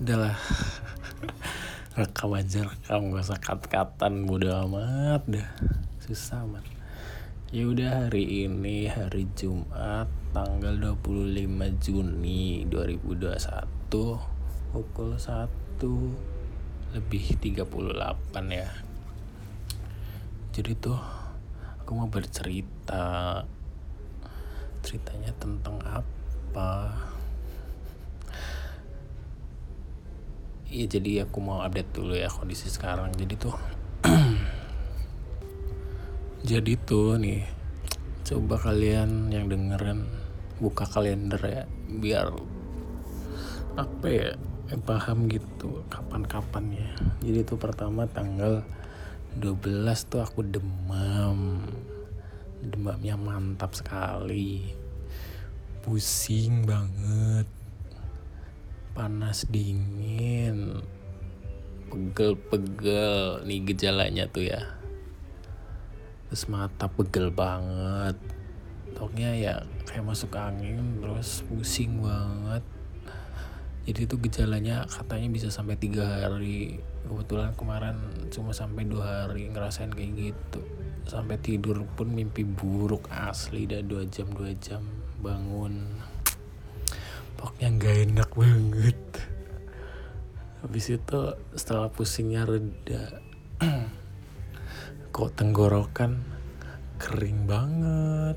udahlah. Rekam aja rekam. Gak usah kat-katan bodo amat dah. Susah amat ya udah hari ini hari Jumat tanggal 25 Juni 2021 pukul 1 lebih 38 ya. Jadi tuh aku mau bercerita. Ceritanya tentang apa Iya jadi aku mau update dulu ya kondisi sekarang. Jadi tuh jadi tuh nih coba kalian yang dengerin buka kalender ya biar apa ya eh, paham gitu kapan-kapan ya jadi tuh pertama tanggal 12 tuh aku demam. Demamnya mantap sekali. Pusing banget panas dingin. Pegel-pegel nih gejalanya tuh ya. Terus mata pegel banget. Toknya ya kayak masuk angin terus pusing banget. Jadi itu gejalanya katanya bisa sampai tiga hari. Kebetulan kemarin cuma sampai dua hari ngerasain kayak gitu. Sampai tidur pun mimpi buruk asli. Dah dua jam dua jam bangun pokoknya nggak enak banget. Habis itu setelah pusingnya reda kok tenggorokan kering banget.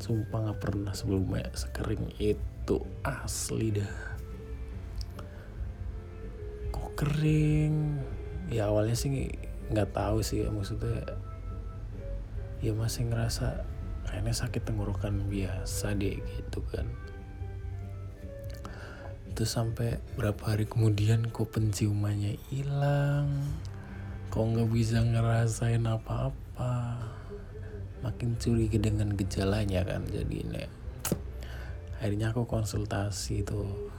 Sumpah nggak pernah sebelumnya sekering itu asli dah. Kok kering? Ya awalnya sih nggak tahu sih ya maksudnya ya masih ngerasa kayaknya sakit tenggorokan biasa deh gitu kan itu sampai berapa hari kemudian kok penciumannya hilang. Kok nggak bisa ngerasain apa-apa. Makin curiga dengan gejalanya kan jadi ini akhirnya aku konsultasi tuh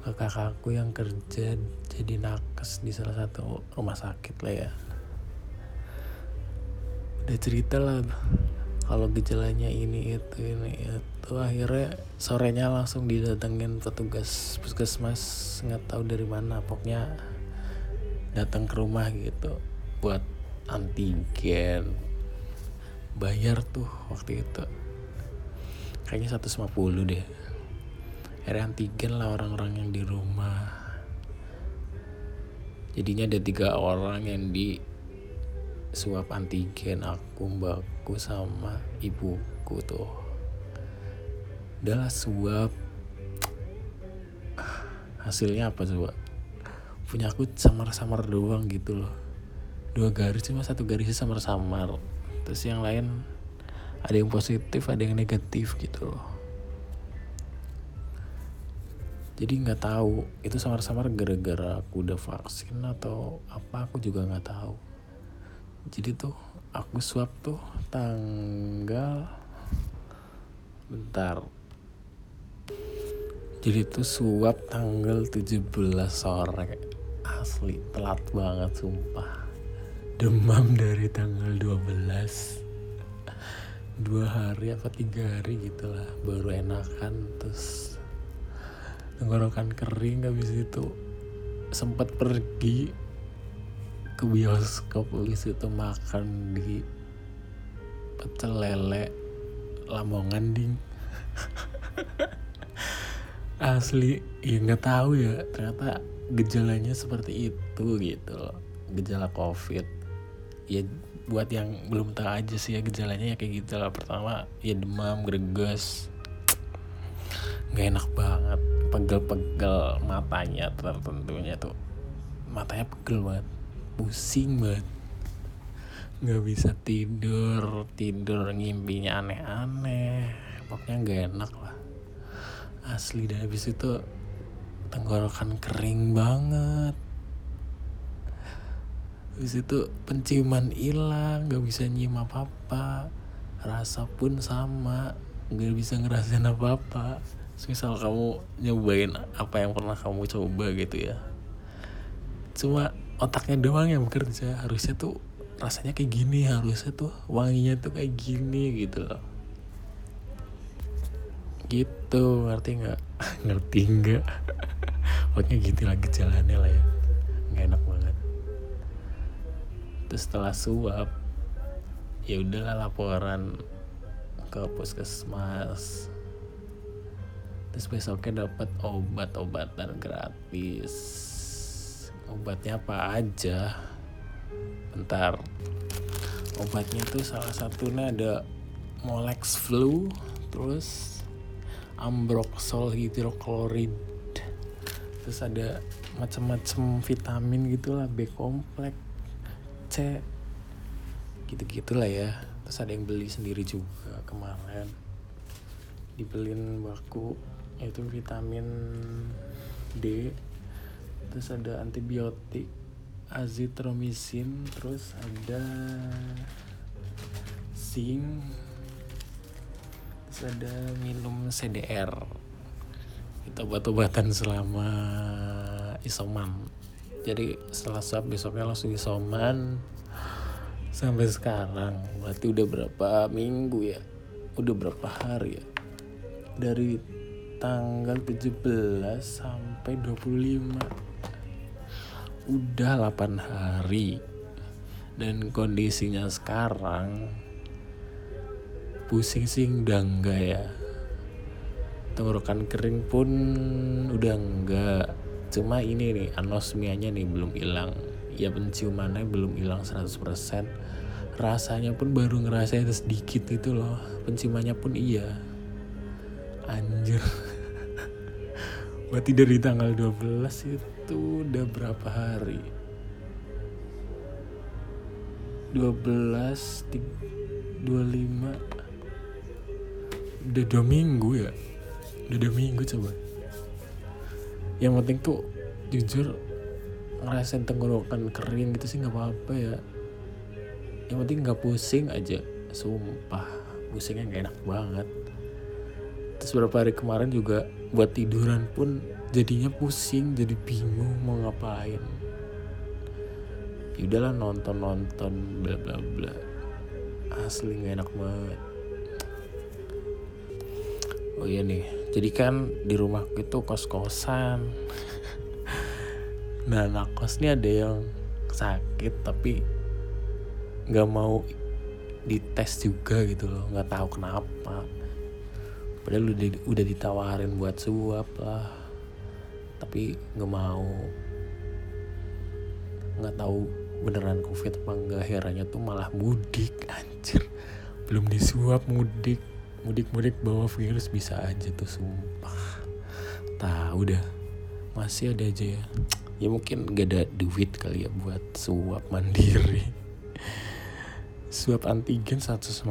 ke kakakku yang kerja jadi nakes di salah satu rumah sakit lah ya. Udah cerita lah kalau gejalanya ini itu ini itu akhirnya sorenya langsung didatengin petugas puskesmas nggak tahu dari mana pokoknya datang ke rumah gitu buat antigen. Bayar tuh waktu itu. Kayaknya 150 deh. Akhirnya antigen lah orang-orang yang di rumah. Jadinya ada tiga orang yang di swab antigen aku mbakku sama ibuku tuh. Udahlah swab hasilnya apa coba punya aku samar-samar doang gitu loh. Dua garis cuma satu garisnya samar-samar. Terus yang lain ada yang positif ada yang negatif gitu loh. Jadi nggak tahu itu samar-samar gara-gara aku udah vaksin atau apa aku juga nggak tahu jadi tuh aku swab tuh tanggal bentar. Jadi tuh swab tanggal 17 sore. Asli telat banget sumpah. Demam dari tanggal 12 dua hari apa tiga hari gitu lah baru enakan terus tenggorokan kering habis itu sempat pergi ke bioskop habis itu makan di pecel lele Lamongan ding. Asli ya nggak tahu ya ternyata gejalanya seperti itu gitu loh gejala covid. Ya buat yang belum tahu aja sih ya gejalanya ya kayak gitu lah. Pertama ya demam greges. Nggak enak banget pegel-pegel matanya tertentunya tuh. Matanya pegel banget pusing banget. Nggak bisa tidur tidur ngimpinya aneh-aneh. Pokoknya nggak enak lah. Asli dan habis itu tenggorokan kering banget. Habis itu penciuman hilang nggak bisa nyium apa apa rasa pun sama nggak bisa ngerasain apa apa misal kamu nyobain apa yang pernah kamu coba gitu ya. Cuma otaknya doang yang bekerja. Harusnya tuh rasanya kayak gini harusnya tuh wanginya tuh kayak gini gitu loh. Gitu ngerti nggak? Ngerti nggak? Pokoknya gitu lah gejalanya lah ya. Nggak enak banget. Terus setelah suap ya udahlah laporan ke puskesmas. Terus besoknya dapat obat-obatan gratis obatnya apa aja? Bentar. Obatnya tuh salah satunya ada Molex Flu terus Ambroxol hidroklorid. Terus ada macam-macam vitamin gitulah B kompleks C gitu gitulah ya. Terus ada yang beli sendiri juga kemarin. Dibeliin baku yaitu vitamin D terus ada antibiotik azitromisin terus ada zinc terus ada minum CDR itu obat-obatan selama isoman. Jadi setelah swab besoknya langsung isoman. Sampai sekarang berarti udah berapa minggu ya? Udah berapa hari ya? Dari tanggal 17 sampai 25 udah 8 hari. Dan kondisinya sekarang pusing sih udah enggak ya. Tenggorokan kering pun udah enggak. Cuma ini nih anosmianya nih belum hilang. Ya penciumannya belum hilang 100% rasanya pun baru ngerasain sedikit gitu loh. Penciumannya pun iya. Anjir. Berarti dari tanggal 12 itu udah berapa hari? 12 25 udah dua minggu ya? Udah dua minggu coba. Yang penting tuh jujur ngerasain tenggorokan kering gitu sih nggak apa-apa ya. Yang penting nggak pusing aja. Sumpah pusingnya nggak enak banget terus beberapa hari kemarin juga buat tiduran pun jadinya pusing jadi bingung mau ngapain. Ya udahlah nonton nonton bla bla bla. Asli nggak enak banget. Oh iya nih jadi kan di rumah itu kos kosan nah anak kos ada yang sakit tapi nggak mau dites juga gitu loh nggak tahu kenapa padahal udah udah ditawarin buat suap lah. Tapi nggak mau. Nggak tahu beneran covid apa enggak akhirnya tuh malah mudik anjir. Belum disuap mudik. Mudik mudik bawa virus bisa aja tuh sumpah. Tahu dah. Masih ada aja ya. Ya mungkin gak ada duit kali ya buat suap mandiri. Suap antigen 150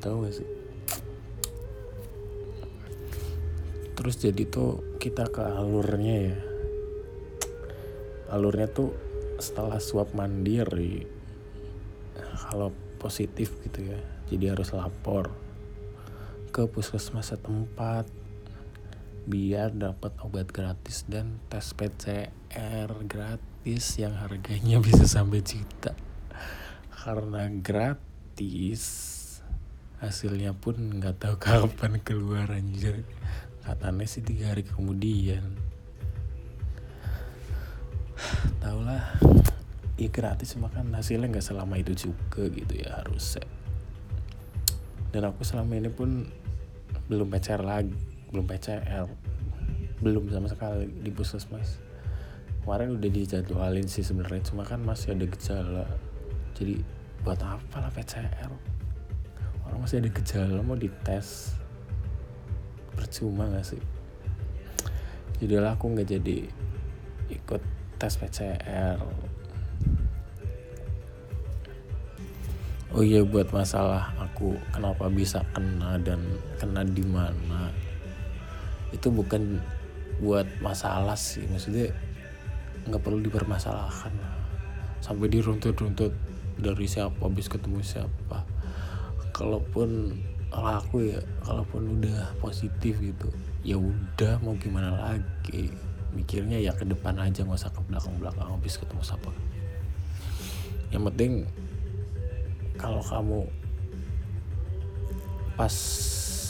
tahu gak sih terus jadi tuh kita ke alurnya ya. Alurnya tuh setelah swab mandiri kalau positif gitu ya jadi harus lapor ke puskesmas setempat biar dapat obat gratis dan tes PCR gratis yang harganya bisa sampai juta. Karena gratis hasilnya pun nggak tahu kapan keluar anjir katanya sih tiga hari kemudian. Tau lah ya gratis cuma kan hasilnya nggak selama itu juga gitu ya harusnya. Dan aku selama ini pun belum PCR lagi belum PCR belum sama sekali di puskesmas. Kemarin udah dijadwalin sih sebenarnya cuma kan masih ada gejala. Jadi buat apa lah PCR orang masih ada gejala mau dites percuma gak sih? Jadilah aku nggak jadi ikut tes PCR oh iya buat masalah aku kenapa bisa kena dan kena di mana? Itu bukan buat masalah sih maksudnya nggak perlu dipermasalahkan. Sampai diruntut-runtut dari siapa habis ketemu siapa. Kalaupun kalau aku ya kalaupun udah positif gitu ya udah mau gimana lagi? Mikirnya ya ke depan aja nggak usah ke belakang belakang habis ketemu siapa. Yang penting kalau kamu pas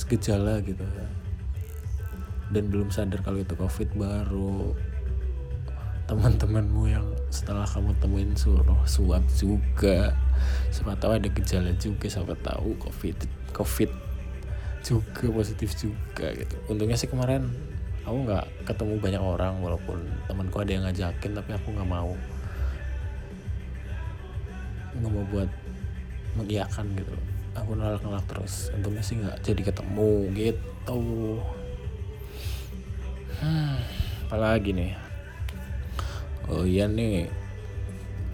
gejala gitu ya dan belum sadar kalau itu covid baru teman-temanmu yang setelah kamu temuin suruh suap juga. Siapa tahu ada gejala juga siapa tahu covid covid juga positif juga gitu. Untungnya sih kemarin aku nggak ketemu banyak orang walaupun temanku ada yang ngajakin tapi aku nggak mau. Nggak mau buat mengiyakan gitu aku nolak-nolak terus. Untungnya sih nggak jadi ketemu gitu. Hmm, apalagi nih? Oh iya nih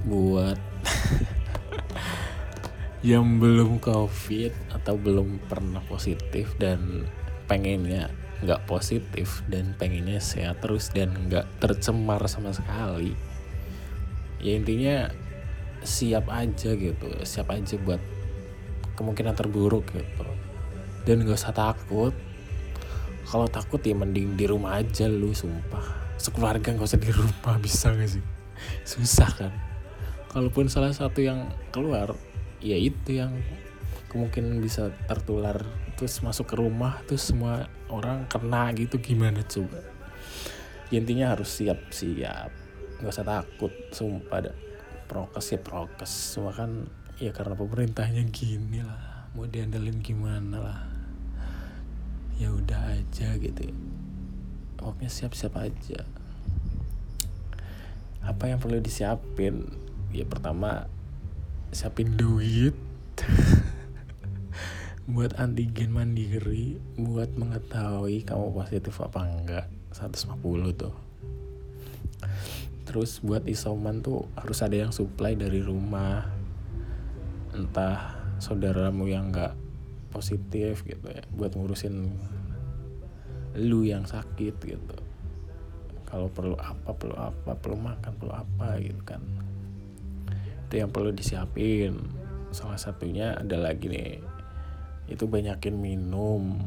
buat yang belum covid atau belum pernah positif dan pengennya nggak positif dan pengennya sehat terus dan nggak tercemar sama sekali ya intinya siap aja gitu siap aja buat kemungkinan terburuk gitu. Dan gak usah takut. Kalau takut ya mending di rumah aja lu sumpah. Sekeluarga nggak usah di rumah bisa gak sih? Susah kan? Kalaupun salah satu yang keluar ya itu yang kemungkinan bisa tertular terus masuk ke rumah terus semua orang kena gitu gimana coba? Ya, intinya harus siap siap nggak usah takut sumpah ada prokes ya prokes semua kan ya karena pemerintahnya gini lah mau diandelin gimana lah ya udah aja gitu ya. Pokoknya siap-siap aja. Apa yang perlu disiapin? Ya pertama siapin duit buat antigen mandiri buat mengetahui kamu positif apa enggak. 150 tuh. Terus buat isoman tuh harus ada yang supply dari rumah. Entah saudaramu yang enggak positif gitu ya buat ngurusin lu yang sakit gitu. Kalau perlu apa perlu apa perlu makan perlu apa gitu kan itu yang perlu disiapin. Salah satunya ada lagi nih itu banyakin minum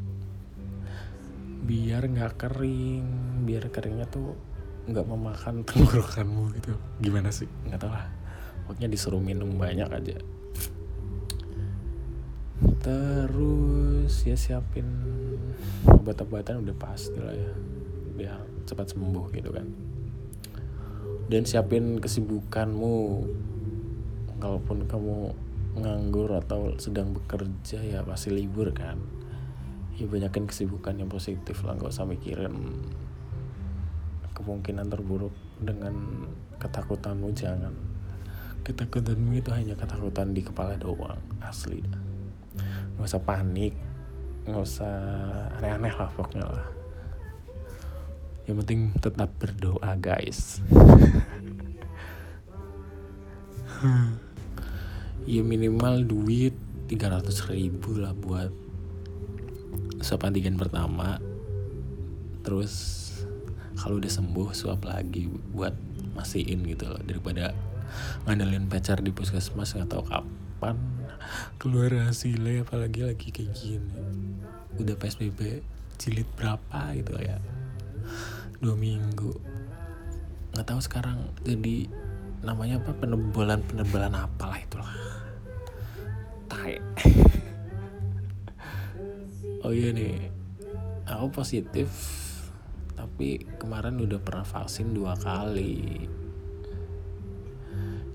biar nggak kering biar keringnya tuh nggak memakan tenggorokanmu gitu. Gimana sih? Nggak tahu lah. Pokoknya disuruh minum banyak aja. Terus ya siapin obat-obatan udah pasti lah ya biar cepat sembuh gitu kan. Dan siapin kesibukanmu kalaupun kamu nganggur atau sedang bekerja ya pasti libur kan. Ya banyakin kesibukan yang positif lah nggak usah mikirin kemungkinan terburuk dengan ketakutanmu jangan. Ketakutanmu itu hanya ketakutan di kepala doang asli. Dah nggak usah panik nggak usah aneh-aneh lah pokoknya lah. Yang penting tetap berdoa guys ya minimal duit 300 ribu lah buat swab antigen pertama. Terus kalau udah sembuh swab lagi buat masihin gitu loh daripada ngandelin pacar di puskesmas nggak tahu kapan keluar hasilnya apalagi lagi kayak gini. Udah psbb jilid berapa gitu ya? Dua minggu. Nggak tahu sekarang jadi namanya apa? Penebalan penebalan apalah itulah. Tai. Oh iya nih. Aku positif tapi kemarin udah pernah vaksin dua kali.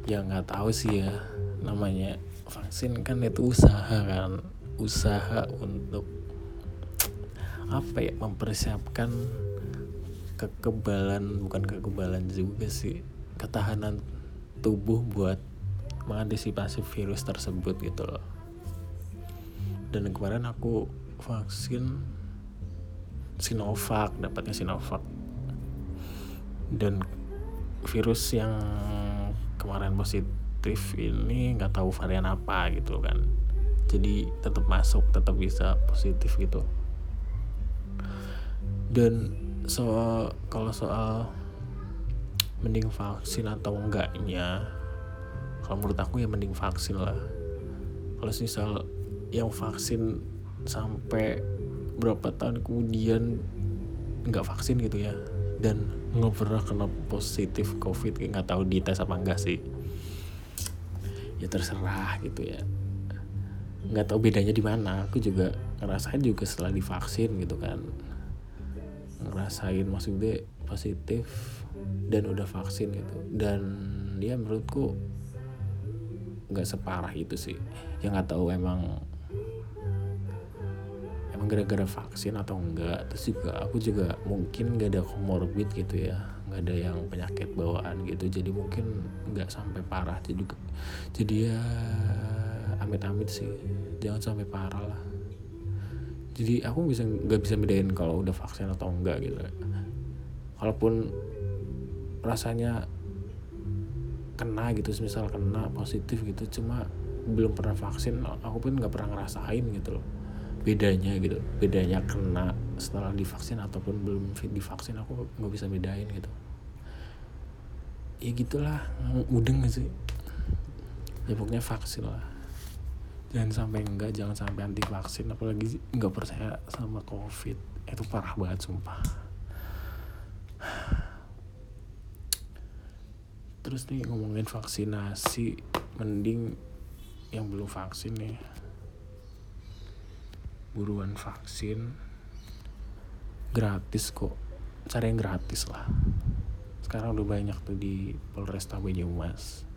Ya nggak tahu sih ya. Namanya vaksin kan itu usaha kan. Usaha untuk apa ya? Mempersiapkan kekebalan bukan kekebalan juga sih. Ketahanan tubuh buat mengantisipasi virus tersebut gitu loh. Dan kemarin aku vaksin Sinovac dapatnya Sinovac. Dan virus yang kemarin positif ini nggak tahu varian apa gitu kan. Jadi tetap masuk tetap bisa positif gitu. Dan soal kalau soal mending vaksin atau enggaknya? Kalau menurut aku ya mending vaksin lah. Kalau misal yang vaksin sampai berapa tahun kemudian nggak vaksin gitu ya dan nggak pernah kena positif covid nggak tahu dites apa enggak sih. Ya terserah gitu ya. Nggak tahu bedanya di mana. Aku juga ngerasain juga setelah divaksin gitu kan. Ngerasain maksudnya positif dan udah vaksin gitu. Dan dia menurutku nggak separah itu sih. Yang nggak tahu emang emang gara-gara vaksin atau enggak terus juga aku juga mungkin nggak ada komorbid gitu ya. Nggak ada yang penyakit bawaan gitu. Jadi mungkin nggak sampai parah jadi jadi ya amit-amit sih. Jangan sampai parah lah. Jadi aku bisa nggak bisa bedain kalau udah vaksin atau enggak gitu kalaupun rasanya kena gitu misal kena positif gitu cuma belum pernah vaksin aku pun nggak pernah ngerasain gitu loh. Bedanya gitu bedanya kena setelah divaksin ataupun belum divaksin aku nggak bisa bedain gitu. Ya gitulah mudeng gak sih? Ya pokoknya vaksin lah. Jangan sampai enggak jangan sampai anti vaksin apalagi nggak percaya sama covid. Itu parah banget sumpah terus nih ngomongin vaksinasi mending yang belum vaksin nih. Buruan vaksin. Gratis kok. Cari yang gratis lah. Sekarang udah banyak tuh di Polresta Banyumas.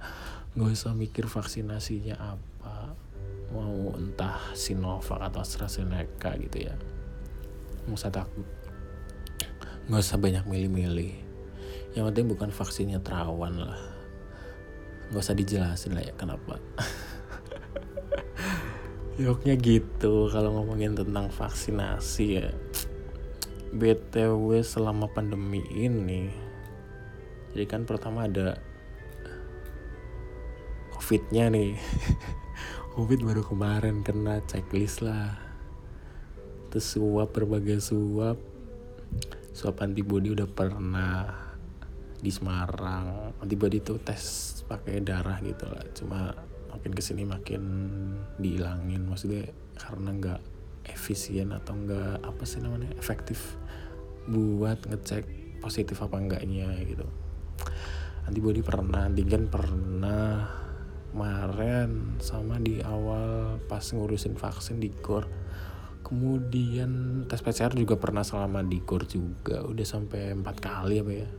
Nggak usah mikir vaksinasinya apa. Mau entah Sinovac atau AstraZeneca gitu ya. Nggak usah takut nggak usah banyak milih-milih. Yang penting bukan vaksinnya terawan lah. Nggak usah dijelasin lah ya kenapa. Yoknya gitu kalau ngomongin tentang vaksinasi ya. BTW selama pandemi ini Jadi kan pertama ada Covidnya nih. Covid baru kemarin kena checklist lah. Terus suap berbagai suap Suap antibody udah pernah di Semarang. Antibody itu tes pakai darah gitu lah. Cuma makin ke sini makin dihilangin. Maksudnya karena nggak efisien atau nggak apa sih namanya efektif buat ngecek positif apa enggaknya gitu. Antibody pernah antigen pernah. Kemarin sama di awal pas ngurusin vaksin di gor kemudian tes PCR juga pernah selama di gor juga. Udah sampai empat kali apa ya.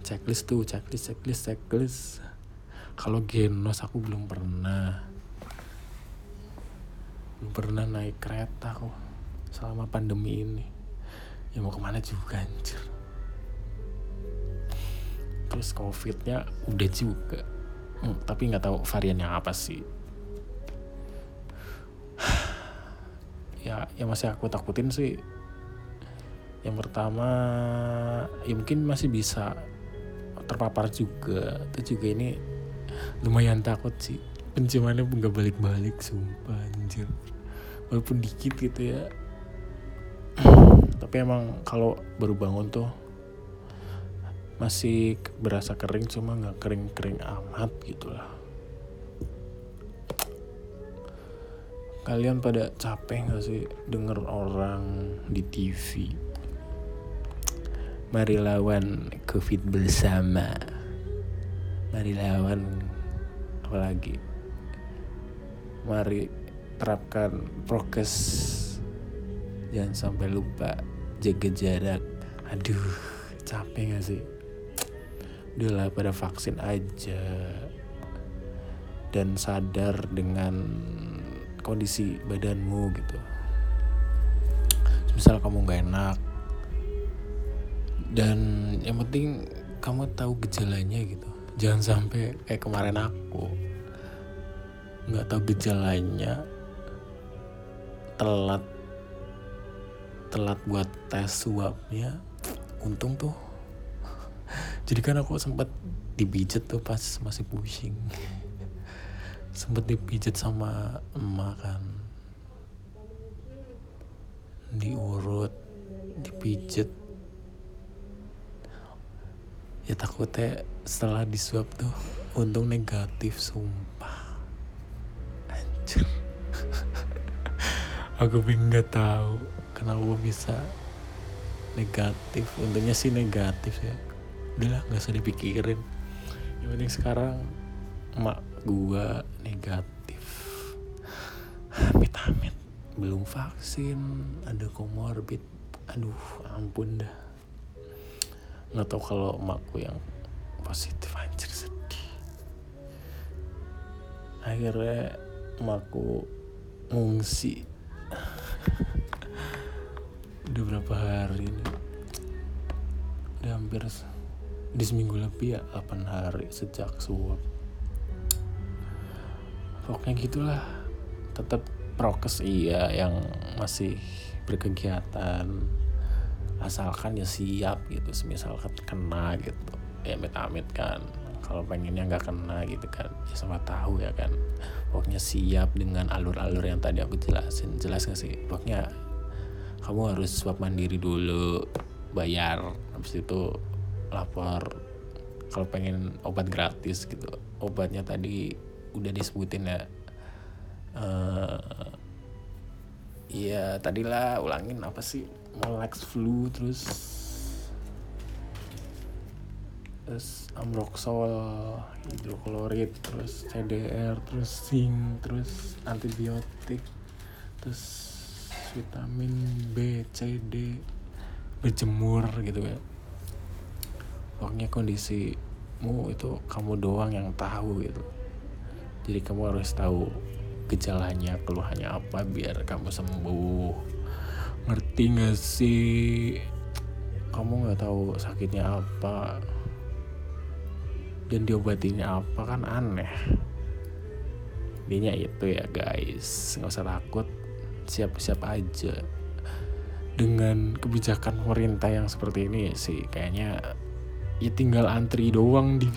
Checklist tuh checklist checklist checklist. Kalau genos aku belum pernah. Belum pernah naik kereta kok selama pandemi ini. Ya mau ke mana juga anjir. Terus covidnya udah juga. Hmm, tapi nggak tahu variannya apa sih ya yang masih aku takutin sih yang pertama ya mungkin masih bisa terpapar juga. Itu juga ini lumayan takut sih. Penciumannya nggak balik-balik sumpah anjir. Walaupun dikit gitu ya. Tapi emang kalau baru bangun tuh masih berasa kering cuma nggak kering-kering amat gitu lah kalian pada capek gak sih denger orang di TV Mari lawan COVID bersama. Mari lawan apalagi. Mari terapkan prokes. Jangan sampai lupa jaga jarak. Aduh, capek gak sih? Udahlah pada vaksin aja. Dan sadar dengan kondisi badanmu gitu. Misal kamu gak enak, dan yang penting kamu tahu gejalanya gitu. Jangan sampai kayak kemarin aku nggak tahu gejalanya telat telat buat tes swabnya untung tuh. Jadi kan aku sempat dipijet tuh pas masih pusing sempat dipijet sama emak kan. Diurut dipijet ya takutnya setelah disuap tuh untung negatif sumpah. Anjir. Aku bingung nggak tahu kenapa bisa negatif. Untungnya sih negatif ya. Udahlah nggak usah dipikirin. Yang penting sekarang emak gua negatif. Amit amit. Belum vaksin. Ada komorbid. Aduh ampun dah. Nggak tahu kalau emakku yang positif anjir sedih. Akhirnya emakku ngungsi. Udah berapa hari ini? Udah hampir di seminggu lebih ya 8 hari sejak suap pokoknya gitulah. Tetap prokes iya yang masih berkegiatan. Asalkan ya siap gitu semisal kena gitu. Ya amit-amit kan. Kalau pengennya nggak kena gitu kan ya sama tahu ya kan. Pokoknya siap dengan alur-alur yang tadi aku jelasin. Jelas gak sih? Pokoknya kamu harus swab mandiri dulu bayar habis itu lapor. Kalau pengen obat gratis gitu obatnya tadi udah disebutin ya. Uh, tadilah ulangin apa sih? Molex flu terus terus amroxol hidroklorid terus CDR terus zinc terus antibiotik terus vitamin B C D berjemur gitu ya. Pokoknya kondisimu itu kamu doang yang tahu gitu jadi kamu harus tahu gejalanya keluhannya apa biar kamu sembuh. Ngerti gak sih? Kamu nggak tahu sakitnya apa. Dan diobatinya apa kan aneh. Intinya itu ya guys. Nggak usah takut. Siap-siap aja. Dengan kebijakan pemerintah yang seperti ini sih kayaknya ya tinggal antri doang di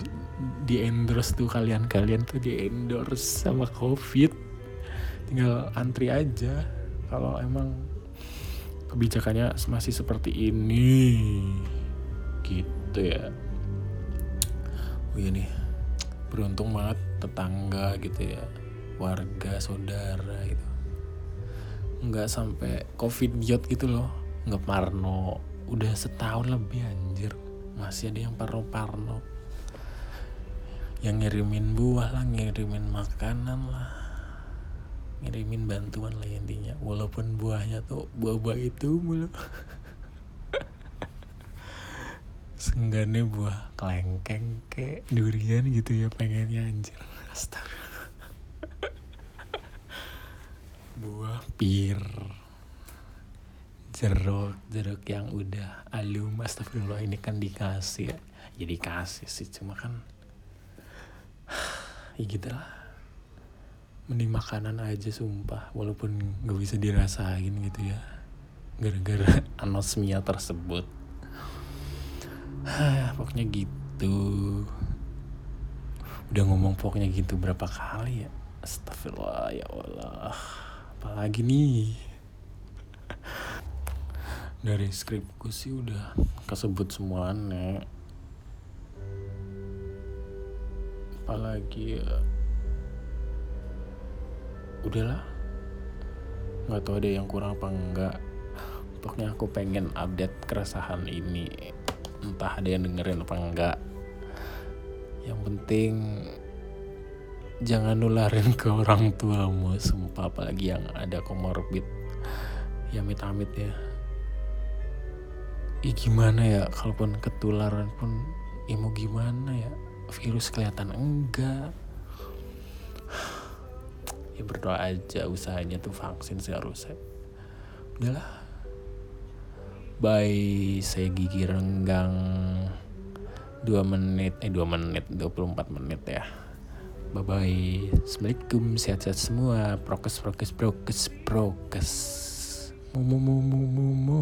di endorse tuh kalian-kalian tuh di endorse sama covid. Tinggal antri aja kalau emang kebijakannya masih seperti ini. Gitu ya. Oh iya nih beruntung banget tetangga gitu ya warga saudara gitu. Nggak sampai covid diot gitu loh. Nggak parno. Udah setahun lebih anjir. Masih ada yang parno-parno yang ngirimin buah lah ngirimin makanan lah. Ngirimin bantuan lah intinya. Walaupun buahnya tuh buah-buah itu mulu. Senggane buah kelengkeng ke durian gitu ya pengennya anjir. Astaga. Buah pir. Jeruk jeruk yang udah alum. Astagfirullah ini kan dikasih ya. Jadi ya kasih sih cuma kan ya gitu lah mending makanan aja sumpah. Walaupun gak bisa dirasain gitu ya. Gara-gara anosmia tersebut. Pokoknya gitu. Udah ngomong pokoknya gitu berapa kali ya? Astagfirullah ya Allah apalagi nih? Dari skripku sih udah kesebut semuanya apalagi ya udahlah. Nggak tahu ada yang kurang apa enggak pokoknya aku pengen update keresahan ini. Entah ada yang dengerin apa enggak yang penting jangan nularin ke orang tuamu sumpah. Apalagi yang ada komorbid. Ya amit-amit ya. Ih gimana ya? Kalaupun ketularan pun ya gimana ya virus kelihatan enggak. Ya berdoa aja usahanya tuh vaksin seharusnya udahlah. Bye saya gigi renggang. 2 menit eh 2 menit 24 menit ya. Bye bye assalamualaikum. Sehat-sehat semua. Prokes prokes prokes prokes. Mu mu mu mu mu, mu.